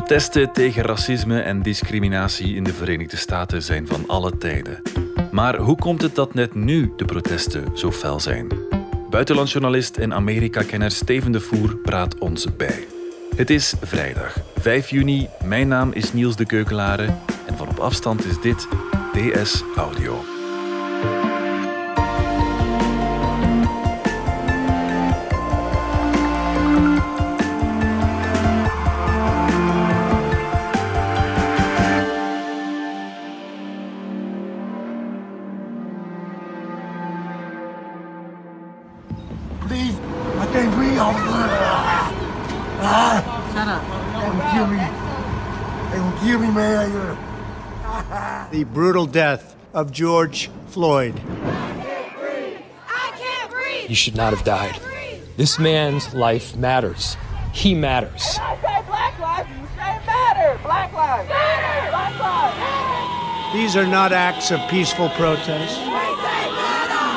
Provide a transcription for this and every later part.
Protesten tegen racisme en discriminatie in de Verenigde Staten zijn van alle tijden. Maar hoe komt het dat net nu de protesten zo fel zijn? Buitenlandsjournalist en Amerika-kenner Steven de Voer praat ons bij. Het is vrijdag, 5 juni. Mijn naam is Niels de Keukelare en van op afstand is dit DS Audio. I can't breathe, officer. Ah, Shut up. they gonna kill me. They gonna kill me, man. the brutal death of George Floyd. I can't breathe. He should not have died. This man's life matters. He matters. I say black lives, you say matter. Black lives. Matter. Black lives. Matter. These are not acts of peaceful protest.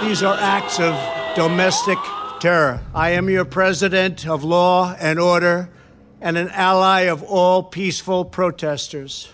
These are acts of domestic terror. I am your president of law and order and an ally of all peaceful protesters.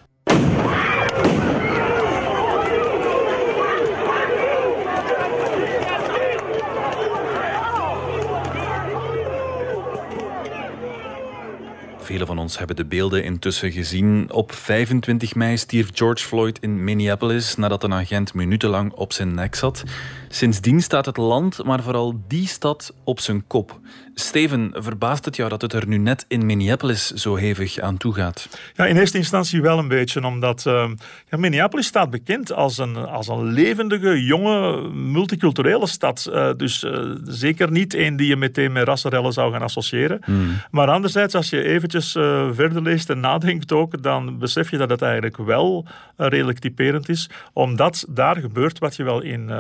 Velen van ons hebben de beelden intussen gezien. Op 25 mei stierf George Floyd in Minneapolis nadat een agent minutenlang op zijn nek zat. Sindsdien staat het land, maar vooral die stad, op zijn kop. Steven, verbaast het jou dat het er nu net in Minneapolis zo hevig aan toe gaat? Ja, in eerste instantie wel een beetje, omdat uh, ja, Minneapolis staat bekend als een, als een levendige, jonge, multiculturele stad. Uh, dus uh, zeker niet een die je meteen met rassenrellen zou gaan associëren. Hmm. Maar anderzijds, als je eventjes verder leest en nadenkt ook, dan besef je dat het eigenlijk wel redelijk typerend is, omdat daar gebeurt wat je wel in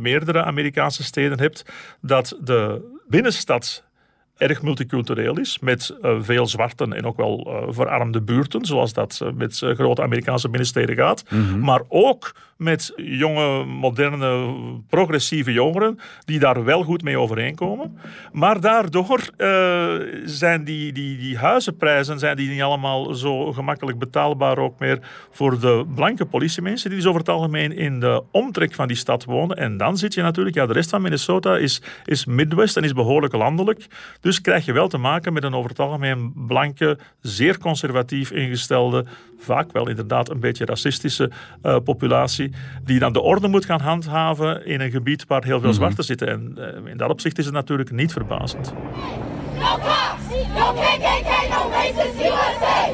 meerdere Amerikaanse steden hebt, dat de binnenstad erg multicultureel is, met uh, veel zwarten en ook wel uh, verarmde buurten, zoals dat uh, met grote Amerikaanse binnensteden gaat, mm -hmm. maar ook met jonge, moderne, progressieve jongeren die daar wel goed mee overeenkomen. Maar daardoor zijn die, die, die huizenprijzen zijn die niet allemaal zo gemakkelijk betaalbaar ook meer voor de blanke politiemensen die dus over het algemeen in de omtrek van die stad wonen. En dan zit je natuurlijk, ja, de rest van Minnesota is, is Midwest en is behoorlijk landelijk. Dus krijg je wel te maken met een over het algemeen blanke, zeer conservatief ingestelde, vaak wel inderdaad een beetje racistische uh, populatie, die dan de orde moet gaan handhaven in een gebied waar heel veel mm-hmm. zwarten zitten. En uh, in dat opzicht is het natuurlijk niet verbazend. No cops, no KKK, no racist USA.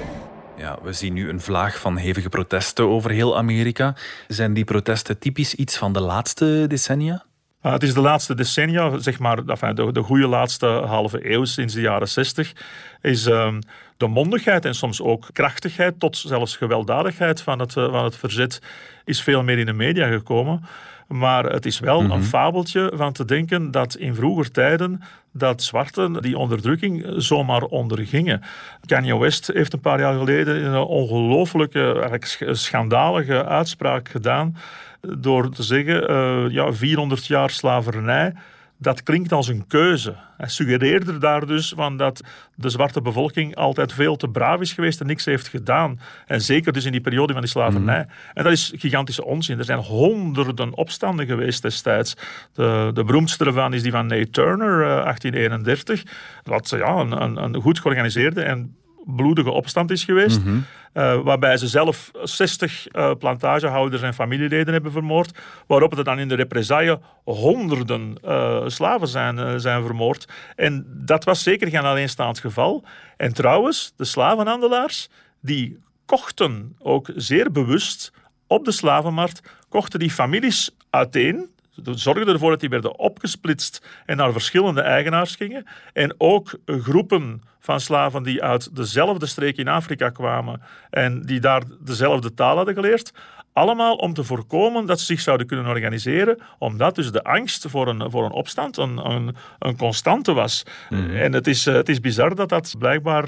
Ja, we zien nu een vlaag van hevige protesten over heel Amerika. Zijn die protesten typisch iets van de laatste decennia? Uh, het is de laatste decennia, zeg maar, de, de goede laatste halve eeuw, sinds de jaren zestig, is um, de mondigheid en soms ook krachtigheid, tot zelfs gewelddadigheid van het, uh, van het verzet, is veel meer in de media gekomen. Maar het is wel een fabeltje van te denken dat in vroeger tijden dat zwarten die onderdrukking zomaar ondergingen. Kanye West heeft een paar jaar geleden een ongelooflijke, eigenlijk schandalige uitspraak gedaan door te zeggen, uh, ja, 400 jaar slavernij, dat klinkt als een keuze. Hij suggereerde daar dus van dat de zwarte bevolking altijd veel te braaf is geweest en niks heeft gedaan. En zeker dus in die periode van die slavernij. Mm. En dat is gigantische onzin. Er zijn honderden opstanden geweest destijds. De, de beroemdste ervan is die van Nate Turner, uh, 1831. Wat ja, een, een, een goed georganiseerde en bloedige opstand is geweest. Mm-hmm. Uh, waarbij ze zelf 60 uh, plantagehouders en familieleden hebben vermoord. Waarop er dan in de represaille honderden uh, slaven zijn, zijn vermoord. En dat was zeker geen alleenstaand geval. En trouwens, de slavenhandelaars die kochten ook zeer bewust op de slavenmarkt, kochten die families uiteen zorgde ervoor dat die werden opgesplitst en naar verschillende eigenaars gingen. En ook groepen van slaven die uit dezelfde streek in Afrika kwamen en die daar dezelfde taal hadden geleerd. Allemaal om te voorkomen dat ze zich zouden kunnen organiseren, omdat dus de angst voor een, voor een opstand een, een, een constante was. Mm. En het is, het is bizar dat dat blijkbaar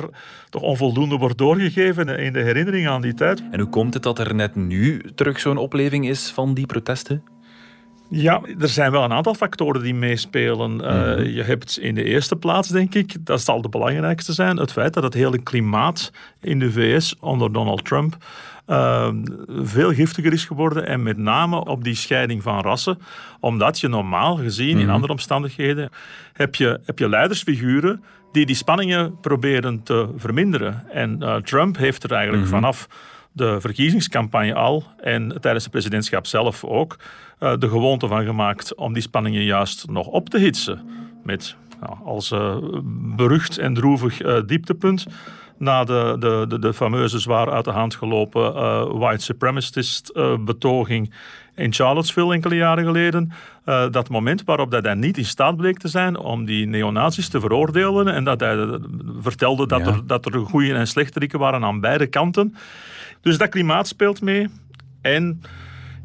toch onvoldoende wordt doorgegeven in de herinnering aan die tijd. En hoe komt het dat er net nu terug zo'n opleving is van die protesten? Ja, er zijn wel een aantal factoren die meespelen. Uh, je hebt in de eerste plaats, denk ik, dat zal de belangrijkste zijn, het feit dat het hele klimaat in de VS onder Donald Trump uh, veel giftiger is geworden. En met name op die scheiding van rassen. Omdat je normaal gezien, in mhm. andere omstandigheden, heb je, heb je leidersfiguren die die spanningen proberen te verminderen. En uh, Trump heeft er eigenlijk mhm. vanaf de verkiezingscampagne al en tijdens het presidentschap zelf ook uh, de gewoonte van gemaakt om die spanningen juist nog op te hitsen. Met nou, als uh, berucht en droevig uh, dieptepunt na de, de, de, de, fameuze zwaar uit de hand gelopen white supremacist betoging in Charlottesville enkele jaren geleden. dat moment waarop dat hij niet in staat bleek te zijn om die neonazis te veroordelen en dat hij vertelde dat, er, dat er goede en slechteriken waren aan beide kanten. Dus dat klimaat speelt mee. En,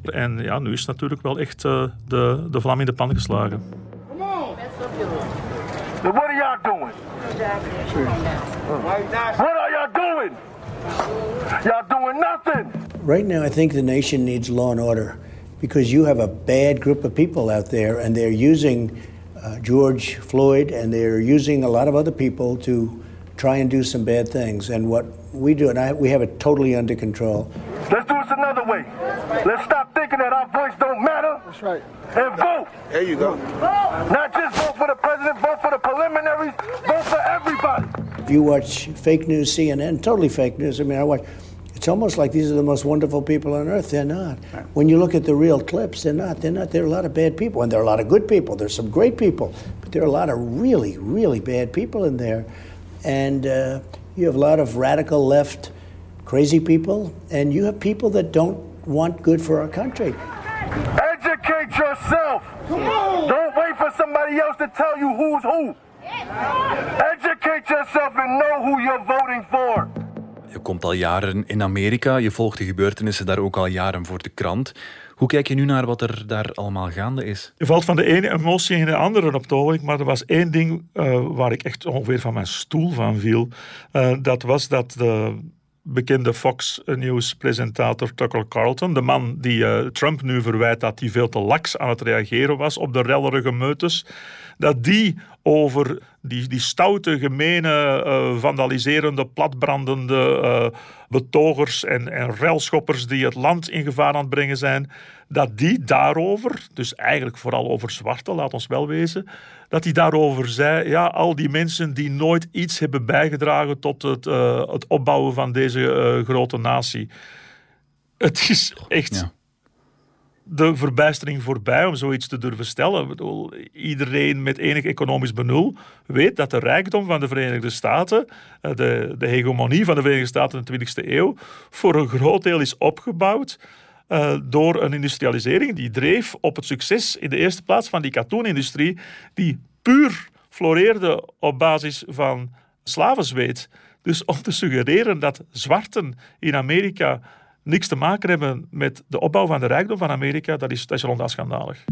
en ja, nu is natuurlijk wel echt uh, de, de vlam in de pan geslagen. What are y'all doing? Y'all doing nothing. Right now, I think the nation needs law and order because you have a bad group of people out there and they're using uh, George Floyd and they're using a lot of other people to try and do some bad things. And what we do, and I, we have it totally under control. Let's do this another way. Let's stop thinking that our voice don't matter. That's right. And vote. There you go. Not just vote for the president, vote for the preliminaries, vote for everybody. If you watch fake news, CNN, totally fake news. I mean, I watch. It's almost like these are the most wonderful people on earth. They're not. When you look at the real clips, they're not. They're not. There are a lot of bad people, and there are a lot of good people. There's some great people, but there are a lot of really, really bad people in there. And uh, you have a lot of radical left crazy people, and you have people that don't want good for our country. Educate yourself. Don't wait for somebody else to tell you who's who. Educate yourself and know who you're voting for. Je komt al jaren in Amerika, je volgt de gebeurtenissen daar ook al jaren voor de krant. Hoe kijk je nu naar wat er daar allemaal gaande is? Je valt van de ene emotie in de andere op het ogenblik, maar er was één ding uh, waar ik echt ongeveer van mijn stoel van viel. Uh, dat was dat de bekende Fox News-presentator Tucker Carlton, de man die uh, Trump nu verwijt dat hij veel te laks aan het reageren was op de rellerige meutes, dat die over die, die stoute, gemene, uh, vandaliserende, platbrandende uh, betogers en, en relschoppers die het land in gevaar aan het brengen zijn, dat die daarover, dus eigenlijk vooral over zwarte, laat ons wel wezen, dat hij daarover zei, ja, al die mensen die nooit iets hebben bijgedragen tot het, uh, het opbouwen van deze grote natie. Het is echt... Ja de verbijstering voorbij om zoiets te durven stellen. Ik bedoel, iedereen met enig economisch benul weet dat de rijkdom van de Verenigde Staten, eh, de, de hegemonie van de Verenigde Staten in de 20e eeuw, voor een groot deel is opgebouwd uh, door een industrialisering die dreef op het succes in de eerste plaats van die katoenindustrie, die puur floreerde op basis van slavenzweet. Dus om te suggereren dat zwarten in Amerika niks te maken hebben met de opbouw van de rijkdom van Amerika, dat is, dat schandalig.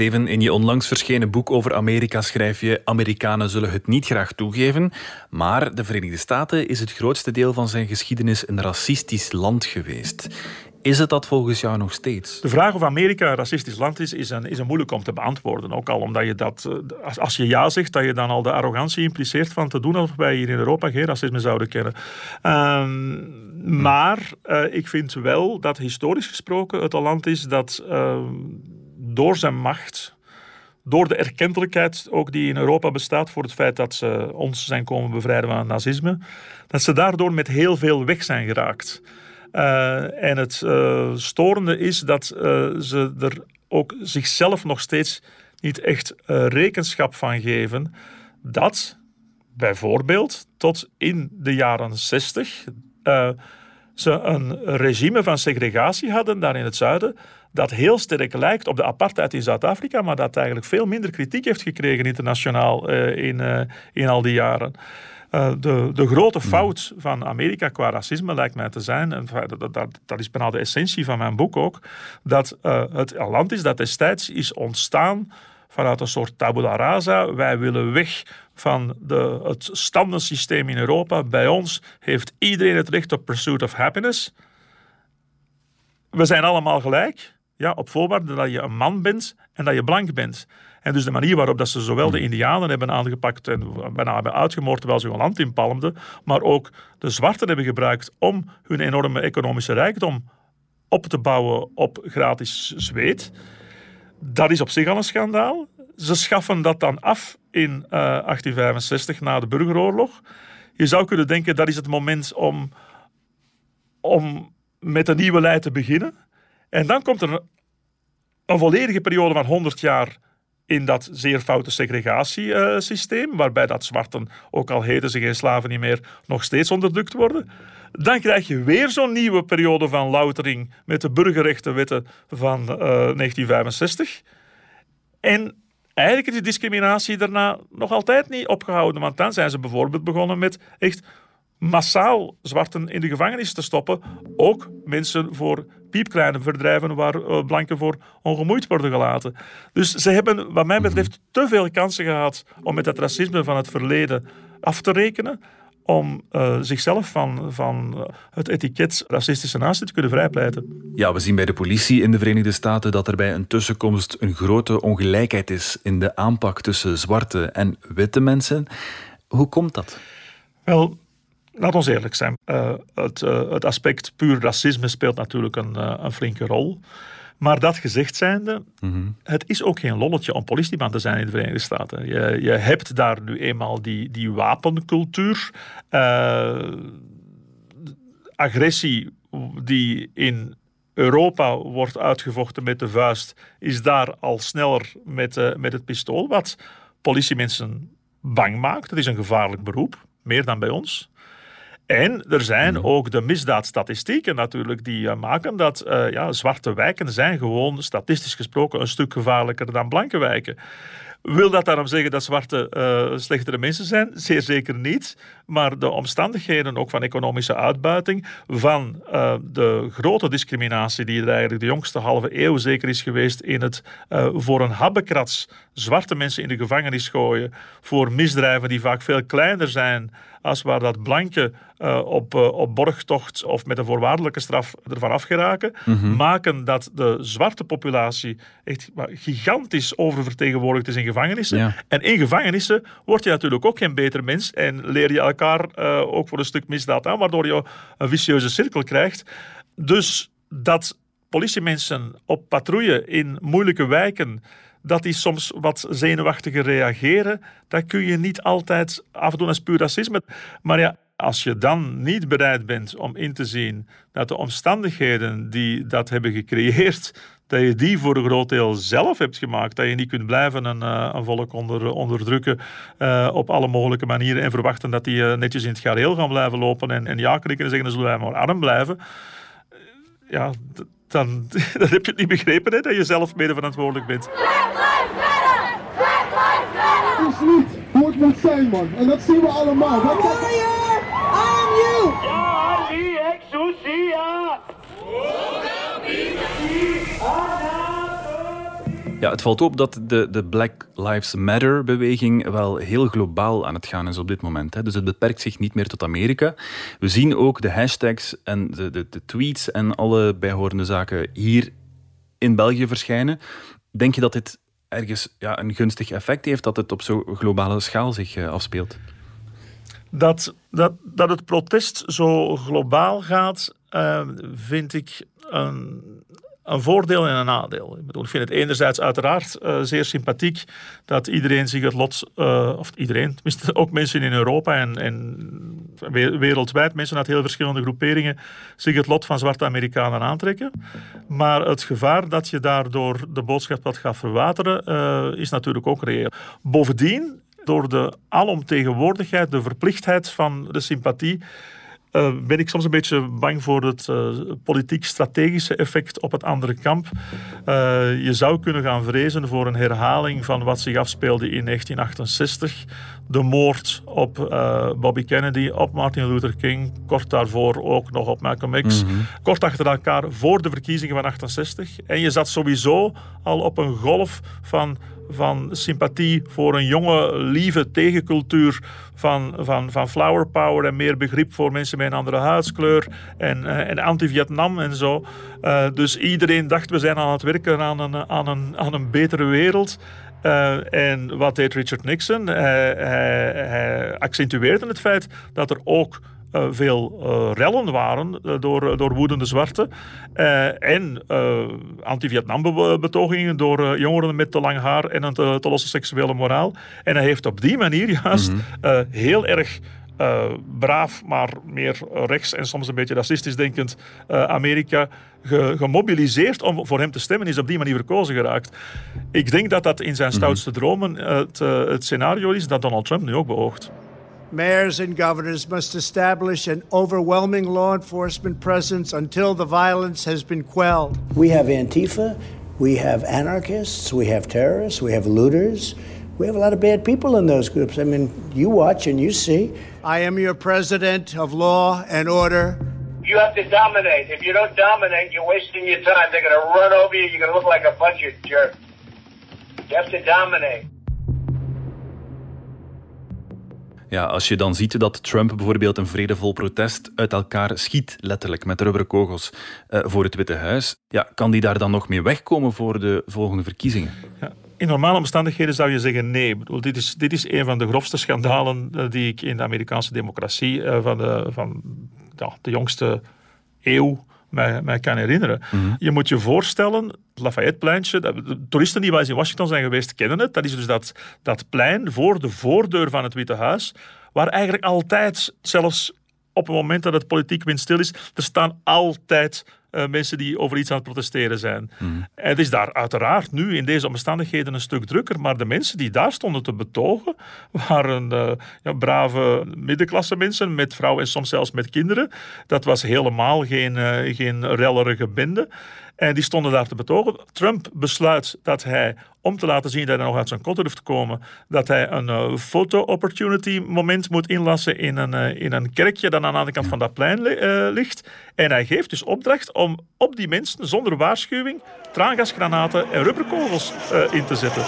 Steven, in je onlangs verschenen boek over Amerika schrijf je: Amerikanen zullen het niet graag toegeven, maar de Verenigde Staten is het grootste deel van zijn geschiedenis een racistisch land geweest. Is het dat volgens jou nog steeds? De vraag of Amerika een racistisch land is, is een, is een moeilijk om te beantwoorden. Ook al omdat je dat, eh, als, als je ja zegt, dat je dan al de arrogantie impliceert van te doen alsof wij hier in Europa geen racisme zouden kennen. Um, Maar uh, ik vind wel dat historisch gesproken het een land is dat uh, door zijn macht door de erkentelijkheid ook die in Europa bestaat voor het feit dat ze ons zijn komen bevrijden van het nazisme, dat ze daardoor met heel veel weg zijn geraakt. Uh, en het uh, storende is dat uh, ze er ook zichzelf nog steeds niet echt rekenschap van geven dat bijvoorbeeld tot in de jaren 60 ze een regime van segregatie hadden daar in het zuiden dat heel sterk lijkt op de apartheid in Zuid-Afrika, maar dat eigenlijk veel minder kritiek heeft gekregen internationaal in, in al die jaren. Uh, de, de grote fout van Amerika qua racisme lijkt mij te zijn, en dat, dat, dat is bijna de essentie van mijn boek ook, dat het land is dat destijds is ontstaan vanuit een soort tabula rasa. Wij willen weg van de, het standensysteem in Europa. Bij ons heeft iedereen het recht op pursuit of happiness. We zijn allemaal gelijk. Ja, op voorwaarde dat je een man bent en dat je blank bent. En dus de manier waarop dat ze zowel de hmm. Indianen hebben aangepakt en bijna hebben uitgemoord terwijl ze hun land inpalmden, maar ook de zwarten hebben gebruikt om hun enorme economische rijkdom op te bouwen op gratis zweet. Dat is op zich al een schandaal. Ze schaffen dat dan af in uh, eh, 1865 na de burgeroorlog. Je zou kunnen denken dat is het moment om, om met een nieuwe lijn te beginnen. En dan komt er een, volledige periode van 100 jaar in dat zeer foute segregatiesysteem, waarbij dat zwarten, ook al heten ze geen slaven niet meer, nog steeds onderdrukt worden. Dan krijg je weer zo'n nieuwe periode van loutering met de burgerrechtenwetten van 1965. Eh, en eigenlijk is de discriminatie daarna nog altijd niet opgehouden, want dan zijn ze bijvoorbeeld begonnen met echt massaal zwarten in de gevangenis te stoppen. Ook mensen voor piepkleine verdrijven waar uh, blanken voor ongemoeid worden gelaten. Dus ze hebben, wat mij betreft, te veel kansen gehad om met dat racisme van het verleden af te rekenen. Om uh, zichzelf van, van uh, het etiket racistische naasten te kunnen vrijpleiten. Ja, we zien bij de politie in de Verenigde Staten dat er bij een tussenkomst een grote ongelijkheid is in de aanpak tussen zwarte en witte mensen. Hoe komt dat? Wel, Laat ons eerlijk zijn. Uh, het, uh, het, aspect puur racisme speelt natuurlijk een, een flinke rol. Maar dat gezegd zijnde, mm het is ook geen lolletje om politieman te zijn in de Verenigde Staten. Je, je hebt daar nu eenmaal die, die wapencultuur. agressie die in Europa wordt uitgevochten met de vuist, is daar al sneller met, met het pistool. Wat politiemensen bang maakt. Het is een gevaarlijk beroep, meer dan bij ons. En er zijn mhm. ook de misdaadstatistieken natuurlijk die uh, maken dat uh, ja, zwarte wijken zijn gewoon statistisch gesproken een stuk gevaarlijker dan blanke wijken. Wil dat daarom zeggen dat zwarte uh, slechtere mensen zijn? Zeer zeker niet. Maar de omstandigheden ook van economische uitbuiting, van uh, de grote discriminatie die er eigenlijk de jongste halve eeuw zeker is geweest in het uh, voor een habbekrats zwarte mensen in de gevangenis gooien, voor misdrijven die vaak veel kleiner zijn als waar dat blanke uh, op, uh, op borgtocht of met een voorwaardelijke straf ervan afgeraken, mm maken dat de zwarte populatie echt gigantisch oververtegenwoordigd is in gevangenissen. En in gevangenissen word je natuurlijk ook geen beter mens en leer je elkaar uh, ook voor een stuk misdaad aan, waardoor je een vicieuze cirkel krijgt. Dus dat politiemensen op patrouille in moeilijke wijken dat die soms wat zenuwachtiger reageren, dat kun je niet altijd afdoen als puur racisme. Maar ja, als je dan niet bereid bent om in te zien dat de omstandigheden die dat hebben gecreëerd, dat je die voor een groot deel zelf hebt gemaakt, dat je niet kunt blijven een, uh, een volk onder, onderdrukken uh, op alle mogelijke manieren en verwachten dat die uh, netjes in het gareel gaan blijven lopen en, en ja knikken en zeggen, dan zullen wij maar arm blijven. Ja, dan, dan heb je het niet begrepen, hè, dat je zelf mede verantwoordelijk bent. Black lives matter! Black lives matter! is niet hoe het moet zijn, man. En dat zien we allemaal. Warrior, arm you! Ja, die exousia! Ja, het valt op dat de, de Black Lives Matter-beweging wel heel globaal aan het gaan is op dit moment. Hè. Dus het beperkt zich niet meer tot Amerika. We zien ook de hashtags en de, de, de tweets en alle bijhorende zaken hier in België verschijnen. Denk je dat dit ergens ja, een gunstig effect heeft, dat het op zo'n globale schaal zich uh, afspeelt? Dat, dat, dat het protest zo globaal gaat, uh, vind ik een een voordeel en een nadeel. Ik, bedoel, vind het enerzijds uiteraard uh, zeer sympathiek dat iedereen zich het lot, uh, of iedereen, tenminste ook mensen in Europa en, wereldwijd, mensen uit heel verschillende groeperingen, zich het lot van zwarte Amerikanen aantrekken. Maar het gevaar dat je daardoor de boodschap wat gaat verwateren, uh, is natuurlijk ook reëel. Bovendien, door de alomtegenwoordigheid, de verplichtheid van de sympathie, uh, ben ik soms een beetje bang voor het uh, politiek-strategische effect op het andere kamp. Uh, je zou kunnen gaan vrezen voor een herhaling van wat zich afspeelde in 1968. De moord op Bobby Kennedy, op Martin Luther King, kort daarvoor ook nog op Malcolm X. Mm -hmm. Kort achter elkaar voor de verkiezingen van 68. En je zat sowieso al op een golf van van sympathie voor een jonge, lieve tegencultuur van, van, van flower power en meer begrip voor mensen met een andere huidskleur en, uh, en anti-Vietnam en zo. Uh, dus iedereen dacht, we zijn aan het werken aan een, aan een, aan een betere wereld. Uh, en wat deed Richard Nixon? Hij accentueerde het feit dat er ook uh, veel uh, rellen waren uh, door, door woedende zwarten. en anti-Vietnam-betogingen door jongeren met te lang haar en een te, te losse seksuele moraal. En hij heeft op die manier juist mm -hmm. heel erg uh, braaf, maar meer rechts en soms een beetje racistisch denkend uh, Amerika ge gemobiliseerd om voor hem te stemmen, is op die manier verkozen geraakt. Ik denk dat dat in zijn mhm. stoutste dromen het, het scenario is dat Donald Trump nu ook beoogt. Mayors and governors must establish an overwhelming law enforcement presence until the violence has been quelled. We have Antifa, we have anarchists, we have terrorists, we have looters. We have a lot of bad people in those groups. I mean, you watch and you see. I am your president of law and order. You have to dominate. If you don't dominate, you're wasting your time. They're going to run over you. You're going to look like a bunch of jerks. You have to dominate. Ja, als je dan ziet dat Trump bijvoorbeeld een vredevol protest uit elkaar schiet, letterlijk met rubberkogels, uh, voor het Witte Huis, ja, kan die daar dan nog mee wegkomen voor de volgende verkiezingen? Ja. In normale omstandigheden zou je zeggen nee. Dit, is, dit is een van de grofste schandalen uh, die ik in de Amerikaanse democratie uh, van, de, van ja, de jongste eeuw mij, mij kan herinneren. Mm -hmm. Je moet je voorstellen, Lafayette-pleintje, de toeristen die wel eens in Washington zijn geweest kennen het. Dat is dus dat, dat plein voor de voordeur van het Witte Huis, waar eigenlijk altijd, zelfs op het moment dat het politiek windstil is, er staan altijd uh, mensen die over iets aan het protesteren zijn. Mm. Het is daar uiteraard nu in deze omstandigheden een stuk drukker, maar de mensen die daar stonden te betogen waren uh, ja, brave middenklasse mensen met vrouwen en soms zelfs met kinderen. Dat was helemaal geen, uh, geen rellerige bende. En die stonden daar te betogen. Trump besluit dat hij, om te laten zien dat hij nog uit zijn kot durft te komen, dat hij een uh, foto-opportunity moment moet inlassen in een, uh, in een kerkje dat aan de andere kant van dat plein uh, ligt. En hij geeft dus opdracht om op die mensen, zonder waarschuwing, traangasgranaten en rubberkogels in te zetten.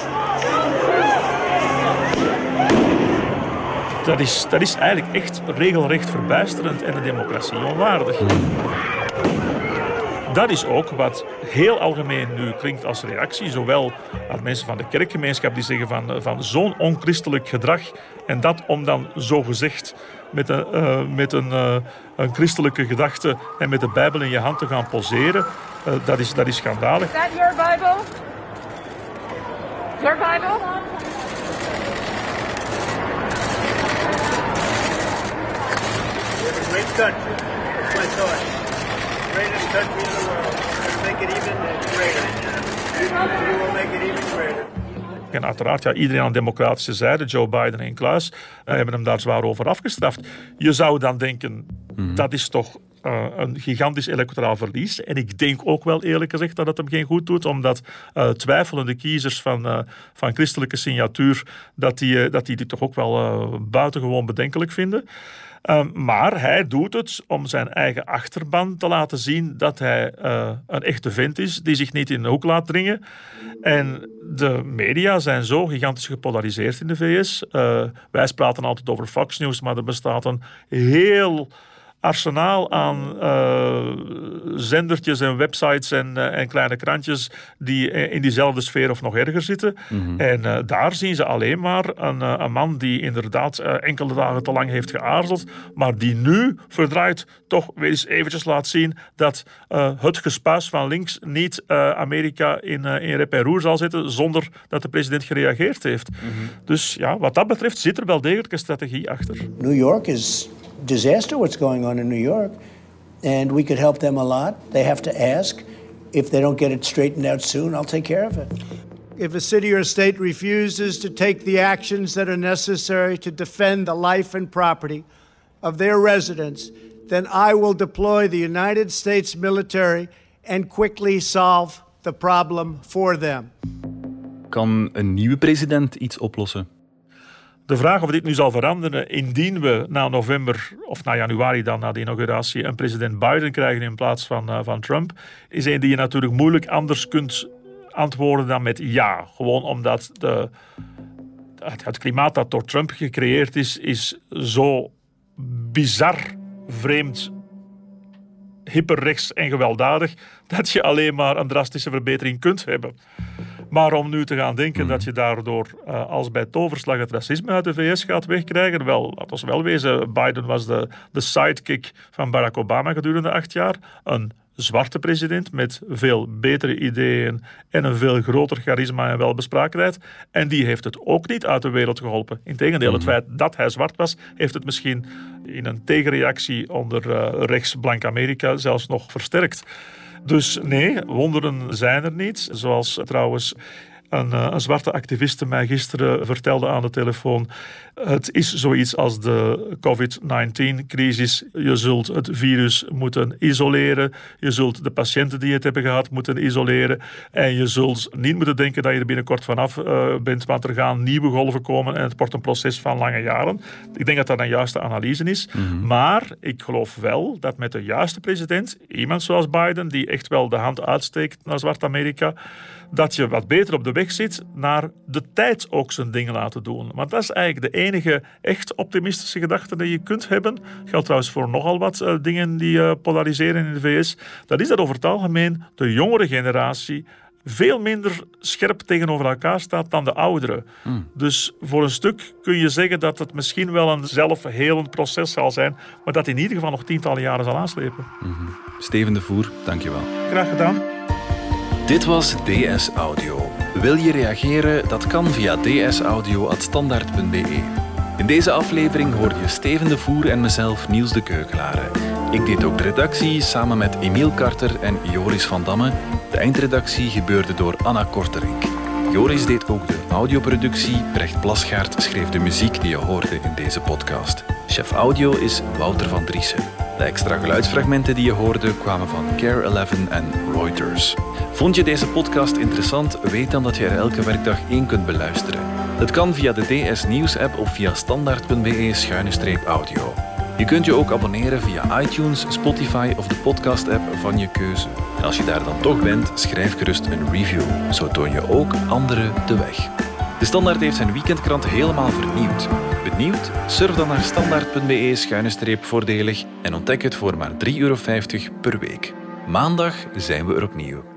Dat is, dat is eigenlijk echt regelrecht verbijsterend en de democratie onwaardig. Dat is ook wat heel algemeen nu klinkt als reactie, zowel aan mensen van de kerkgemeenschap die zeggen van, van zo'n onchristelijk gedrag en dat om dan zogezegd met een, uh, met een, uh, een christelijke gedachte en met de Bijbel in je hand te gaan poseren, uh, dat, is, dat is schandalig. Is that your Bible? Your Bible? Great my thought. Greatest country in the world. Let's make it even greater. We will make it even greater. En uiteraard, ja, iedereen aan de democratische zijde, Joe Biden en Klaus, uh, hebben hem daar zwaar over afgestraft. Je zou dan denken, mm. dat is toch uh, een gigantisch electoraal verlies. En ik denk ook wel eerlijk gezegd dat het hem geen goed doet, omdat uh, twijfelende kiezers van, uh, van christelijke signatuur, dat die, dat die dit toch ook wel buitengewoon bedenkelijk vinden. Um, maar hij doet het om zijn eigen achterban te laten zien dat hij een echte vent is, die zich niet in de hoek laat dringen. En de media zijn zo gigantisch gepolariseerd in de VS. Wij praten altijd over Fox News, maar er bestaat een heel arsenaal aan uh, zendertjes en websites en, uh, en, kleine krantjes die in diezelfde sfeer of nog erger zitten. Mm -hmm. En uh, daar zien ze alleen maar een, een man die inderdaad enkele dagen te lang heeft geaarzeld, maar die nu verdraaid toch weer eens eventjes laat zien dat het gespuis van links niet Amerika in, in rep en roer zal zetten zonder dat de president gereageerd heeft. Mm -hmm. Dus ja, wat dat betreft zit er wel degelijk een strategie achter. New York is disaster what's going on in New York, and we could help them a lot. They have to ask. If they don't get it straightened out soon, I'll take care of it. If a city or state refuses to take the actions that are necessary to defend the life and property of their residents, then I will deploy the United States military and quickly solve the problem for them. Kan een nieuwe president iets oplossen? De vraag of dit nu zal veranderen indien we na november of na januari dan na de inauguratie een president Biden krijgen in plaats van, uh, van Trump, is een die je natuurlijk moeilijk anders kunt antwoorden dan met ja. Gewoon omdat de, het, het klimaat dat door Trump gecreëerd is, is zo bizar vreemd hyperrechts en gewelddadig, dat je alleen maar een drastische verbetering kunt hebben. Maar om nu te gaan denken dat je daardoor uh, als bij toverslag het racisme uit de VS gaat wegkrijgen, wel, dat was wel wezen, Biden was de, de sidekick van Barack Obama gedurende acht jaar. Een zwarte president met veel betere ideeën en een veel groter charisma en welbespraaktheid. En die heeft het ook niet uit de wereld geholpen. Integendeel, het feit dat hij zwart was, heeft het misschien in een tegenreactie onder uh, rechts-blank Amerika zelfs nog versterkt. Dus nee, wonderen zijn er niet. Zoals trouwens een, een, zwarte activiste mij gisteren vertelde aan de telefoon. Het is zoiets als de COVID-19-crisis. Je zult het virus moeten isoleren. Je zult de patiënten die het hebben gehad moeten isoleren. En je zult niet moeten denken dat je er binnenkort vanaf uh, bent, want er gaan nieuwe golven komen en het wordt een proces van lange jaren. Ik denk dat dat een juiste analyse is. Mm -hmm. Maar ik geloof wel dat met de juiste president, iemand zoals Biden, die echt wel de hand uitsteekt naar Zwart-Amerika, dat je wat beter op de weg zit naar de tijd ook zijn dingen laten doen. Want dat is eigenlijk de enige echt optimistische gedachte die je kunt hebben. Geldt trouwens voor nogal wat uh, dingen die uh, polariseren in de VS. Dat is dat over het algemeen de jongere generatie veel minder scherp tegenover elkaar staat dan de ouderen. Mm. Dus voor een stuk kun je zeggen dat het misschien wel een zelfhelend proces zal zijn, maar dat in ieder geval nog tientallen jaren zal aanslepen. Mm -hmm. Steven de Voer, dankjewel. Graag gedaan. Dit was DS Audio. Wil je reageren? Dat kan via dsaudio.standaard.be. In deze aflevering hoorde je Steven de Voer en mezelf Niels de Keukelare. Ik deed ook de redactie samen met Emiel Karter en Joris van Damme. De eindredactie gebeurde door Anna Korterink. Joris deed ook de audioproductie, Brecht Plasgaard schreef de muziek die je hoorde in deze podcast. Chef audio is Wouter van Driessen. De extra geluidsfragmenten die je hoorde kwamen van Care 11 en Reuters. Vond je deze podcast interessant? Weet dan dat je er elke werkdag één kunt beluisteren. Dat kan via de DS Nieuws app of via standaard.be-audio. Je kunt je ook abonneren via iTunes, Spotify of de podcast-app van je keuze. En als je daar dan toch bent, schrijf gerust een review. Zo toon je ook anderen de weg. De Standaard heeft zijn weekendkrant helemaal vernieuwd. Benieuwd? Surf dan naar standaard.be-voordelig en ontdek het voor maar 3,50 euro per week. Maandag zijn we er opnieuw.